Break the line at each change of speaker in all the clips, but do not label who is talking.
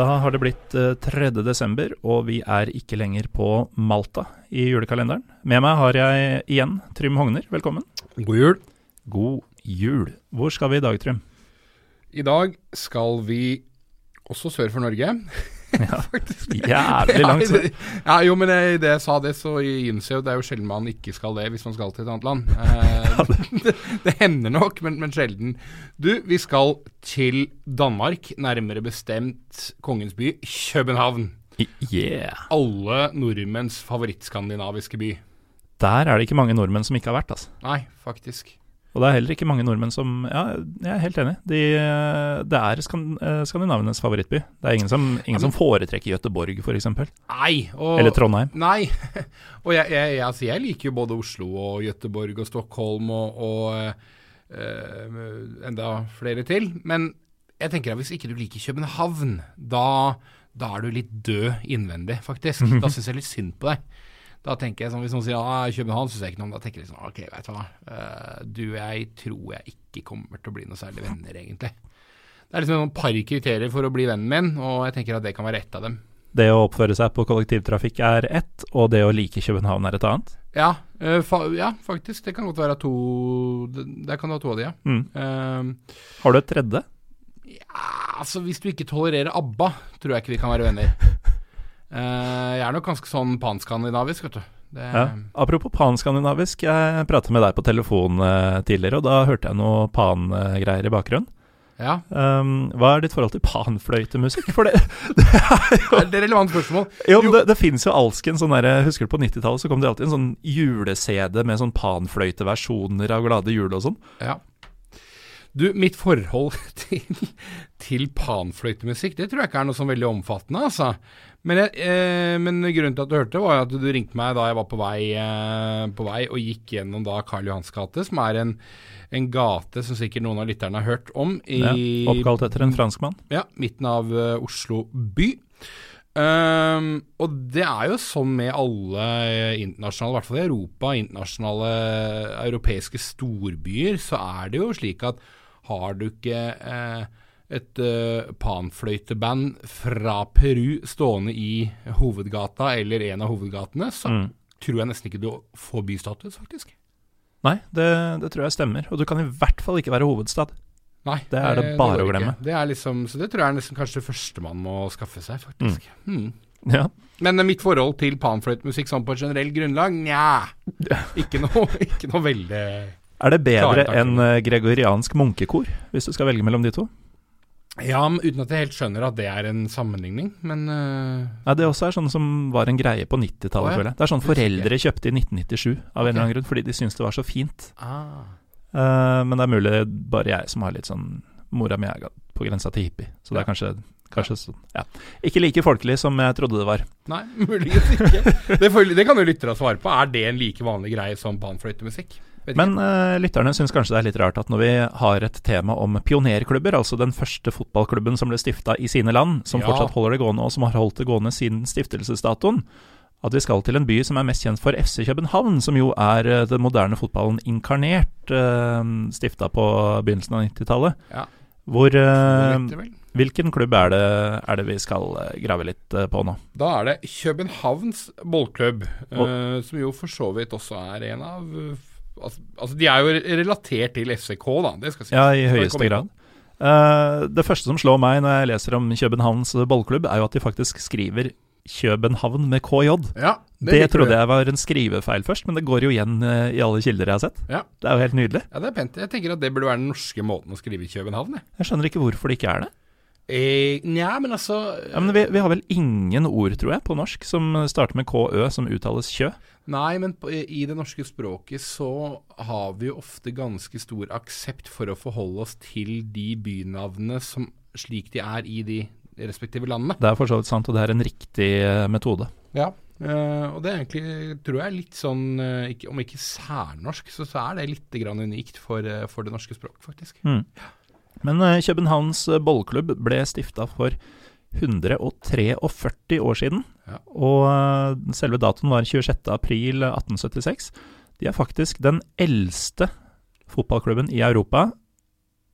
Da har det blitt eh, 3. desember, og vi er ikke lenger på Malta i julekalenderen. Med meg har jeg igjen Trym Hogner, velkommen.
God jul.
God jul. Hvor skal vi i dag, Trym?
I dag skal vi også sør for Norge.
Ja,
Faktisk.
Jævlig langt
Ja, Ja, jo, men jeg, det jeg sa det, så innser jo det er jo sjelden man ikke skal det hvis man skal til et annet land. Eh, det, det hender nok, men, men sjelden. Du, vi skal til Danmark, nærmere bestemt kongens by, København.
Yeah.
Alle nordmenns favorittskandinaviske by.
Der er det ikke mange nordmenn som ikke har vært, altså.
Nei, faktisk.
Og det er heller ikke mange nordmenn som Ja, jeg er helt enig. De, eh, det er eh, skandinavenes favorittby. Det er ingen som, ingen som foretrekker Gøteborg, f.eks.
Nei, og
Eller Trondheim.
Nei. og jeg, jeg, jeg, altså jeg liker jo både Oslo og Gøteborg og Stockholm og, og eh, enda flere til. Men jeg tenker at hvis ikke du liker København, da, da er du litt død innvendig, faktisk. Da syns jeg litt synd på deg. Da tenker jeg sånn, Hvis noen sier ah, København, syns jeg ikke noe om det. Da tenker jeg liksom OK, vet du hva. Eh, du, jeg tror jeg ikke kommer til å bli noe særlig venner, egentlig. Det er liksom noen par kriterier for å bli vennen min, og jeg tenker at det kan være ett av dem.
Det å oppføre seg på kollektivtrafikk er ett, og det å like København er et annet.
Ja, eh, fa ja, faktisk. Det kan godt være to Det, kan være to av de, ja.
Mm.
Uh,
Har du et tredje?
ja. Altså, hvis du ikke tolererer ABBA, tror jeg ikke vi kan være venner. Eh, jeg er nok ganske sånn panskandinavisk, vet du. Det,
Ja. Apropos panskandinavisk, jeg pratet med deg på telefon eh, tidligere, og da hørte jeg noe pan-greier i bakgrunnen.
ja.
Um, hva er ditt forhold til panfløytemusikk? For det,
Er det relevant spørsmål?
jo, jo. det, det fins jo alsken sånn der Husker du på 90-tallet så kom det alltid en sånn jule-CD med sånn panfløyteversjoner av Glade jul og sånn.
Ja. Du, mitt forhold til, til panfløytemusikk, det tror jeg ikke er noe sånn veldig omfattende, altså. Men, jeg, eh, men grunnen til at du hørte, var at du ringte meg da jeg var på vei, eh, på vei og gikk gjennom da Karl Johans gate, som er en, en gate som sikkert noen av lytterne har hørt om. I,
Ja, oppkalt etter en franskmann.
Ja, midten av uh, Oslo by. Um, og det er jo sånn med alle eh, internasjonale, i hvert fall i Europa, internasjonale eh, europeiske storbyer, så er det jo slik at har du ikke eh, et uh, panfløyteband fra Peru stående i hovedgata eller en av hovedgatene, så
Mm.
tror jeg nesten ikke du får bystatus, faktisk.
Nei, det, det tror jeg stemmer. Og du kan i hvert fall ikke være hovedstad.
Nei,
Det er det bare
det
å glemme.
Det liksom, så det tror jeg er nesten kanskje det første man må skaffe seg, faktisk. Mm.
Ja.
Men eh, mitt forhold til panfløytemusikk sånn på generell grunnlag, nja. Ikke noe, ikke noe veldig
Er det bedre enn eh, gregoriansk munkekor, hvis du skal velge mellom de to?
Ja, uten at jeg helt skjønner at det er en sammenligning, men uh...
Nei, Det også er sånn som var en greie på 90-tallet,
Å, ja.
føler jeg. Det er sånn foreldre kjøpte i 1997 av en eller annen grunn, fordi de syntes det var så fint.
ah.
Uh, men det er mulig bare jeg som har litt sånn Mora mi er på grensa til hippie, så det er kanskje, kanskje sånn Ja. Ikke like folkelig som jeg trodde det var.
Nei, muligens ikke. Det, det kan jo lyttere svare på. Er det en like vanlig greie som panfløytemusikk?
Men uh, lytterne syns kanskje det er litt rart at når vi har et tema om pionerklubber, altså den første fotballklubben som ble stifta i sine land, som
Ja.
fortsatt holder det gående, og som har holdt det gående siden stiftelsesdatoen, at vi skal til en by som er mest kjent for FC København, som jo er uh, den moderne fotballen inkarnert, uh, stifta på begynnelsen av 90-tallet.
Ja.
Hvor eh,
vel?
Hvilken klubb er det, er det vi skal eh, grave litt eh, på nå?
Da er det Københavns bollklubb,
oh.
eh, som jo for så vidt også er en av eh, altså, altså, de er jo relatert til FCK, da. Det skal sies.
Ja, i høyeste grad. Uh, det første som slår meg når jeg leser om Københavns bollklubb, er jo at de faktisk skriver København med KJ.
Ja,
Det,
det
trodde jeg var en skrivefeil først, men det går jo igjen uh, i alle kilder jeg har sett.
Ja.
Det er jo helt nydelig.
Ja, det er pent. Jeg tenker at det burde være den norske måten å skrive København. jeg.
Jeg skjønner ikke hvorfor det ikke er det.
Eh, Nja, men altså
Ja, men vi, vi har vel ingen ord, tror jeg, på norsk som starter med KØ, som uttales kjø.
Nei, men på, i det norske språket så har vi jo ofte ganske stor aksept for å forholde oss til de bynavnene som slik de er i de respektive landene.
Det er for så vidt sant, og det er en riktig eh, metode.
Ja. Eh, og det er egentlig, tror jeg, litt sånn eh, ikke, Om ikke særnorsk, så, så er det litt grann unikt for, for det norske språk, faktisk.
Mm. Men Københavns bollklubb ble stifta for 143 år siden.
Ja.
Og eh, selve datoen var 26. april 1876. De er faktisk den eldste fotballklubben i Europa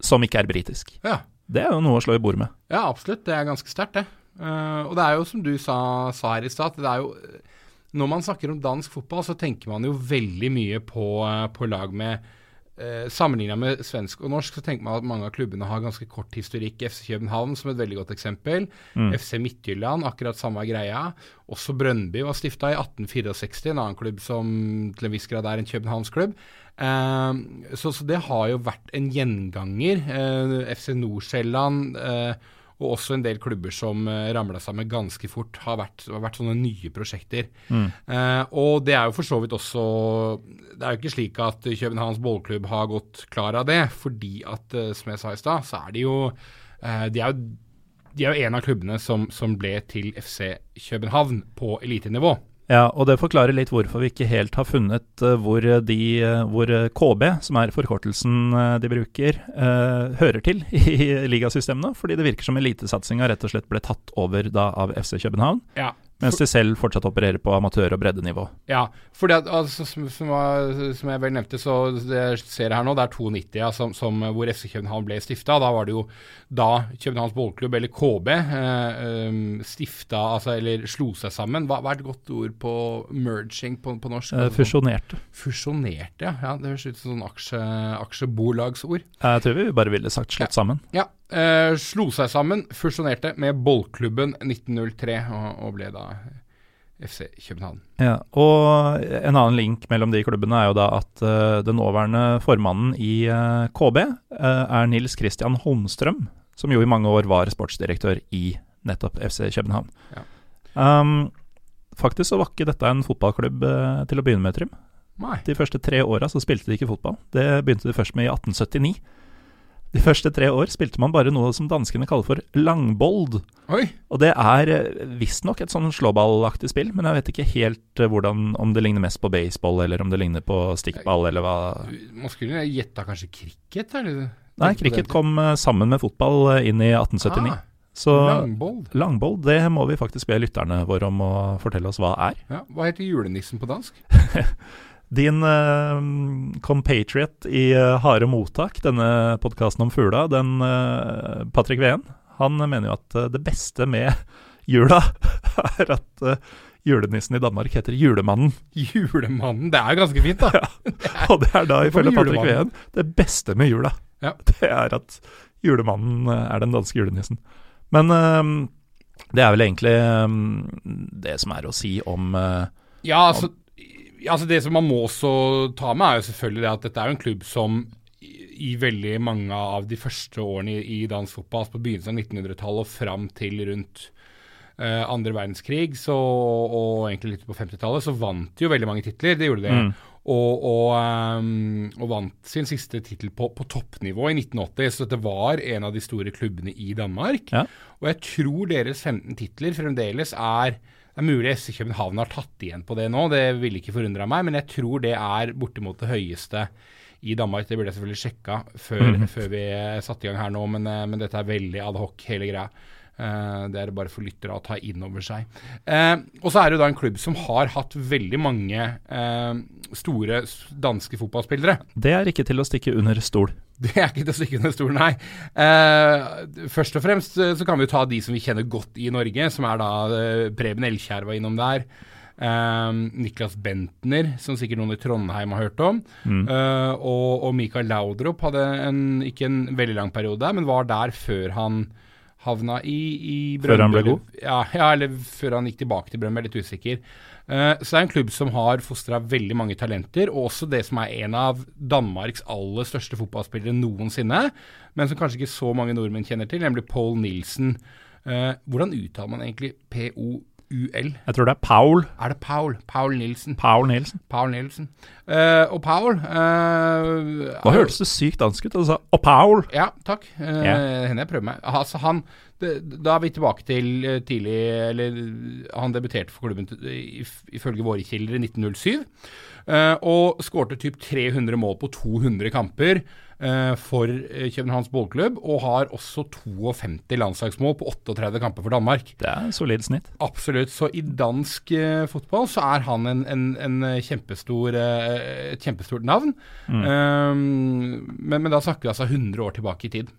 som ikke er britisk.
Ja.
Det er jo noe å slå i bord med.
Ja, absolutt. Det er ganske sterkt, det. Uh, og det er jo som du sa, sa her i stad, det er jo Når man snakker om dansk fotball, så tenker man jo veldig mye på, eh, på lag med uh, Sammenligna med svensk og norsk, så tenker man at mange av klubbene har ganske kort historikk. FC København som et veldig godt eksempel. FC Midtjylland, akkurat samme greia. Også Brøndby var stifta i 1864, en annen klubb som til en viss grad er en københavnsklubb. Eh, så, så det har jo vært en gjenganger. Eh, FC Nordsjælland eh, og også en del klubber som uh, ramla sammen ganske fort, har vært, har vært sånne nye prosjekter. Eh, og det er jo for så vidt også Det er jo ikke slik at Københavns bollklubb har gått klar av det, fordi at, eh, som jeg sa i stad, så er de jo eh, De er jo de er jo en av klubbene som, som ble til FC København på elitenivå.
Ja, og det forklarer litt hvorfor vi ikke helt har funnet eh, hvor, de, eh, hvor eh, KB, som er forkortelsen eh, de bruker, eh, hører til i ligasystemene. Fordi det virker som elitesatsinga rett og slett ble tatt over da av FC København,
Ja,
mens de selv fortsatt opererer på amatør- og breddenivå.
Ja, fordi at, altså, som, som, som jeg vel nevnte, så det jeg ser her nå, det er 92 ja, som, som, hvor FC København ble stifta. Da var det jo da Københavns Bollklubb, eller KB, eh, um, stifta, altså, eller slo seg sammen. Hva, hva er et godt ord på merging på, på norsk?
Eh, fusjonerte.
Fusjonerte, ja. ja. Det høres ut som sånn aksje, aksjebolagsord.
Jeg tror vi bare ville sagt slått sammen.
Ja. Eh, slo seg sammen, fusjonerte med Bollklubben 1903, og, og ble da FC København.
Ja, og en annen link mellom de klubbene er jo da at uh, den nåværende formannen i uh, KB uh, er Nils Christian Holmstrøm, som jo i mange år var sportsdirektør i nettopp FC København.
Ja.
Um, faktisk så var ikke dette en fotballklubb eh, til å begynne med, Trym.
Nei.
De første tre åra så spilte de ikke fotball. Det begynte de først med i 1879. De første tre år spilte man bare noe som danskene kaller for langbold.
Oi!
Og det er eh, visstnok et sånn slåballaktig spill, men jeg vet ikke helt eh, hvordan, om det ligner mest på baseball, eller om det ligner på stikkball, eller hva
Man skulle gjetta kanskje cricket? Eller?
Nei, cricket kom eh, sammen med fotball inn i 1879.
Ah,
Så
langbold.
langbold, det må vi faktisk be lytterne våre om å fortelle oss hva er.
Ja, hva heter julenissen på dansk?
Din uh, compatriot i uh, Harde mottak, denne podkasten om fugla, den uh, Patrick Veen, han mener jo at det beste med jula er at julenissen i Danmark heter Julemannen.
Julemannen. Det er jo ganske fint, da.
Og det er da, ifølge Patrick Ween, det beste med jula.
Ja.
Det er at julemannen er den danske julenissen. Men det er vel egentlig det som er å si om
Ja, altså, ja, altså Det som man må også ta med, er jo selvfølgelig at dette er jo en klubb som i, veldig mange av de første årene i, i dansk fotball, altså på begynnelsen av 1900-tallet og fram til rundt uh, andre verdenskrig, så, og egentlig litt på 50-tallet, så vant de jo veldig mange titler. Det gjorde de. Og, og, um, og vant sin siste tittel på, på toppnivå i 1980, så dette var en av de store klubbene i Danmark.
Ja.
Og jeg tror deres 15 titler fremdeles er det er mulig FC København har tatt igjen på det nå, det ville ikke forundra meg, men jeg tror det er bortimot det høyeste i Danmark. Det burde jeg selvfølgelig sjekka før, før vi satte i gang her nå, men, eh, men dette er veldig ad hoc, hele greia. Uh, det er det bare for lyttere å ta inn over seg. Uh, og så er det jo da en klubb som har hatt veldig mange uh, store danske fotballspillere.
Det er ikke til å stikke under stol.
Det er ikke til å stikke under stolen, nei. Uh, først og fremst eh, så kan vi ta de som vi kjenner godt i Norge, som er da uh, Preben Elkjær var innom der. Uh, Niklas Bentner, som sikkert noen i Trondheim har hørt om. Eh, og, og Mikael Laudrup hadde en, ikke en veldig lang periode der, men var der før han havna i, i
Før han ble god?
Ja, ja, eller før han gikk tilbake til Brøndby, litt usikker. Uh, så det er en klubb som har fostra veldig mange talenter, og også det som er en av Danmarks aller største fotballspillere noensinne, men som kanskje ikke så mange nordmenn kjenner til, nemlig Paul Nilsen. Uh, hvordan uttaler man egentlig POUL?
Jeg tror det er Paul.
Er det Paul? Paul Nilsen.
Paul Nilsen.
Paul Nilsen. Uh, og Paul uh,
Nå hørtes det sykt dansk ut. Og du sa 'Å, Paul'.
Ja, takk. Uh,
yeah.
Henne jeg prøver meg. Altså, han, det, da er vi tilbake til eh, tidlig Eller han debuterte for klubben ifølge våre kilder i 1907. Uh, og skårte typ 300 mål på 200 kamper eh, for eh, Københavns Ballklubb, Og har også 52 landslagsmål på 38 kamper for Danmark.
Det er solid snitt.
Absolutt. Så i dansk uh, fotball så er han en, en, en kjempestor, uh, et kjempestort navn. Um, men, men da snakker vi altså 100 år tilbake i tid.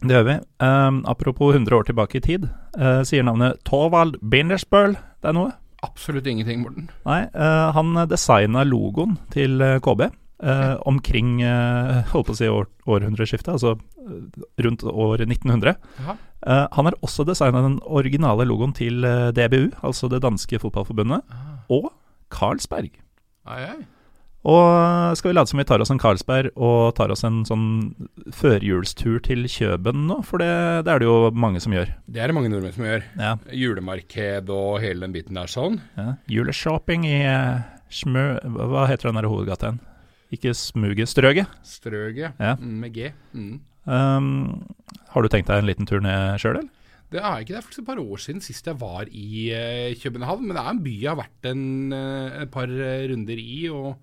Det gjør vi. Um, apropos 100 år tilbake i tid, uh, sier navnet Tovald Bindersbøl deg noe?
Absolutt ingenting, Morten.
Nei, eh, han designa logoen til eh, KB eh, omkring eh, holdt på å si år, århundreskiftet, altså eh, rundt år 1900. Eh, han har også designa den originale logoen til eh, DBU, altså det danske fotballforbundet, og Carlsberg.
Ai, ai.
Og eh, skal vi late som vi tar oss en Carlsberg og tar oss en sånn førjulstur til Kjøben nå? For det, det er det jo mange som gjør.
Det er det mange nordmenn som gjør.
Ja.
Julemarked og hele den biten der sånn.
ja. Juleshopping i Smø... Hva heter den der hovedgata igjen? Ikke Smuget, Strøget.
Strøget
Ja.
mm, med G. Mm.
Um, har du tenkt deg en liten tur ned sjøl, eller?
Det er ikke det er faktisk et par år siden sist jeg var i uh, København. Men det er en by jeg har vært en, uh, et par eh, runder i, og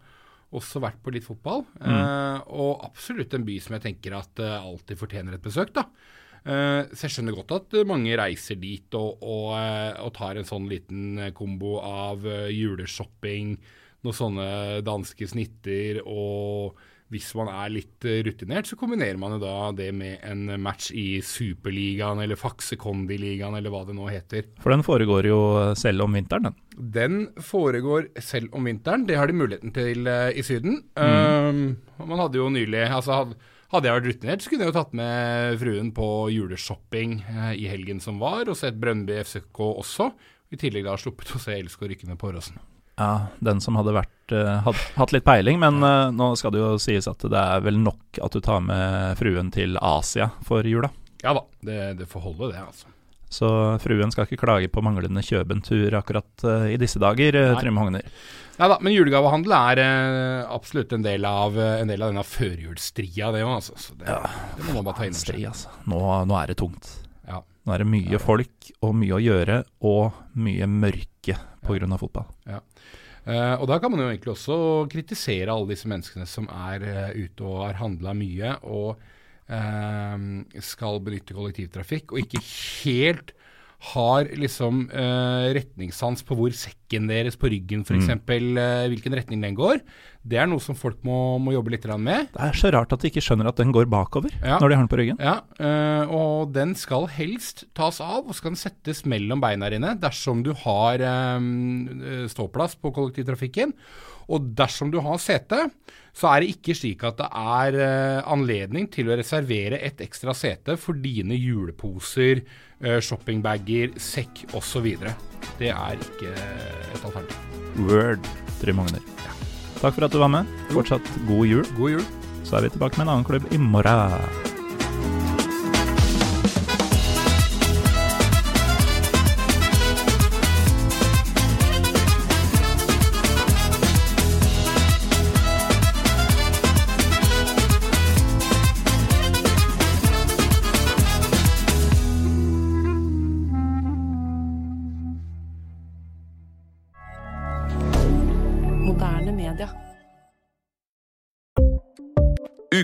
også vært på litt fotball. Eh, og absolutt en by som jeg tenker at alltid fortjener et besøk, da. Så jeg skjønner godt at mange reiser dit og, og, og tar en sånn liten kombo av juleshopping, noen sånne danske snitter og hvis man er litt eh, rutinert, så kombinerer man jo da det med en match i Superligaen eller Faksekondiligaen eller hva det nå heter.
For den foregår jo selv om vinteren, den.
Den foregår selv om vinteren. Det har de muligheten til eh, i Syden. Um, man hadde jo nylig altså hadde, Hadde jeg vært rutinert, så kunne jeg jo tatt med fruen på juleshopping eh, i helgen som var, og sett Brønnby FCK også. I tillegg da sluppet å se LSK rykke ned på Åråsen.
Ja, den som hadde vært hadde, hatt litt peiling, men eh, nå skal det jo sies at det er vel nok at du tar med fruen til Asia for jula.
Ja da, det, det får holde, det, altså.
Så fruen skal ikke klage på manglende Kjøben-tur akkurat uh, i disse dager, uh,
Nei.
Trym Hogner.
Nei da, men julegavehandel er uh, absolutt en del av, eh, en del av denne førjulsstria, det òg, altså. Så det, det må man bare ta inn over seg.
altså. Nå, nå er det tungt.
Ja.
Nå er det mye folk og mye å gjøre, og mye mørke pga. av fotball.
Uh, og da kan man jo egentlig også kritisere alle disse menneskene som er uh, ute og har handla mye og uh, skal benytte kollektivtrafikk, og ikke helt har liksom retningssans på hvor sekken deres på ryggen f.eks., eh, hvilken retning den går. Det er noe som folk må, må jobbe litt med.
Det er så rart at de ikke skjønner at den går bakover
Ja.
når de har den på ryggen.
Ja, eh, og den skal helst tas av, og skal den settes mellom beina dine dersom du har eh, ståplass på kollektivtrafikken. Og dersom du har sete, så er det ikke slik at det er eh, anledning til å reservere et ekstra sete for dine juleposer, shoppingbager, sekk osv. Det er ikke et alternativ.
Word, Trym Hogner. Takk for at du var med. Fortsatt god jul.
God jul.
Så er vi tilbake med en annen klubb i morgen.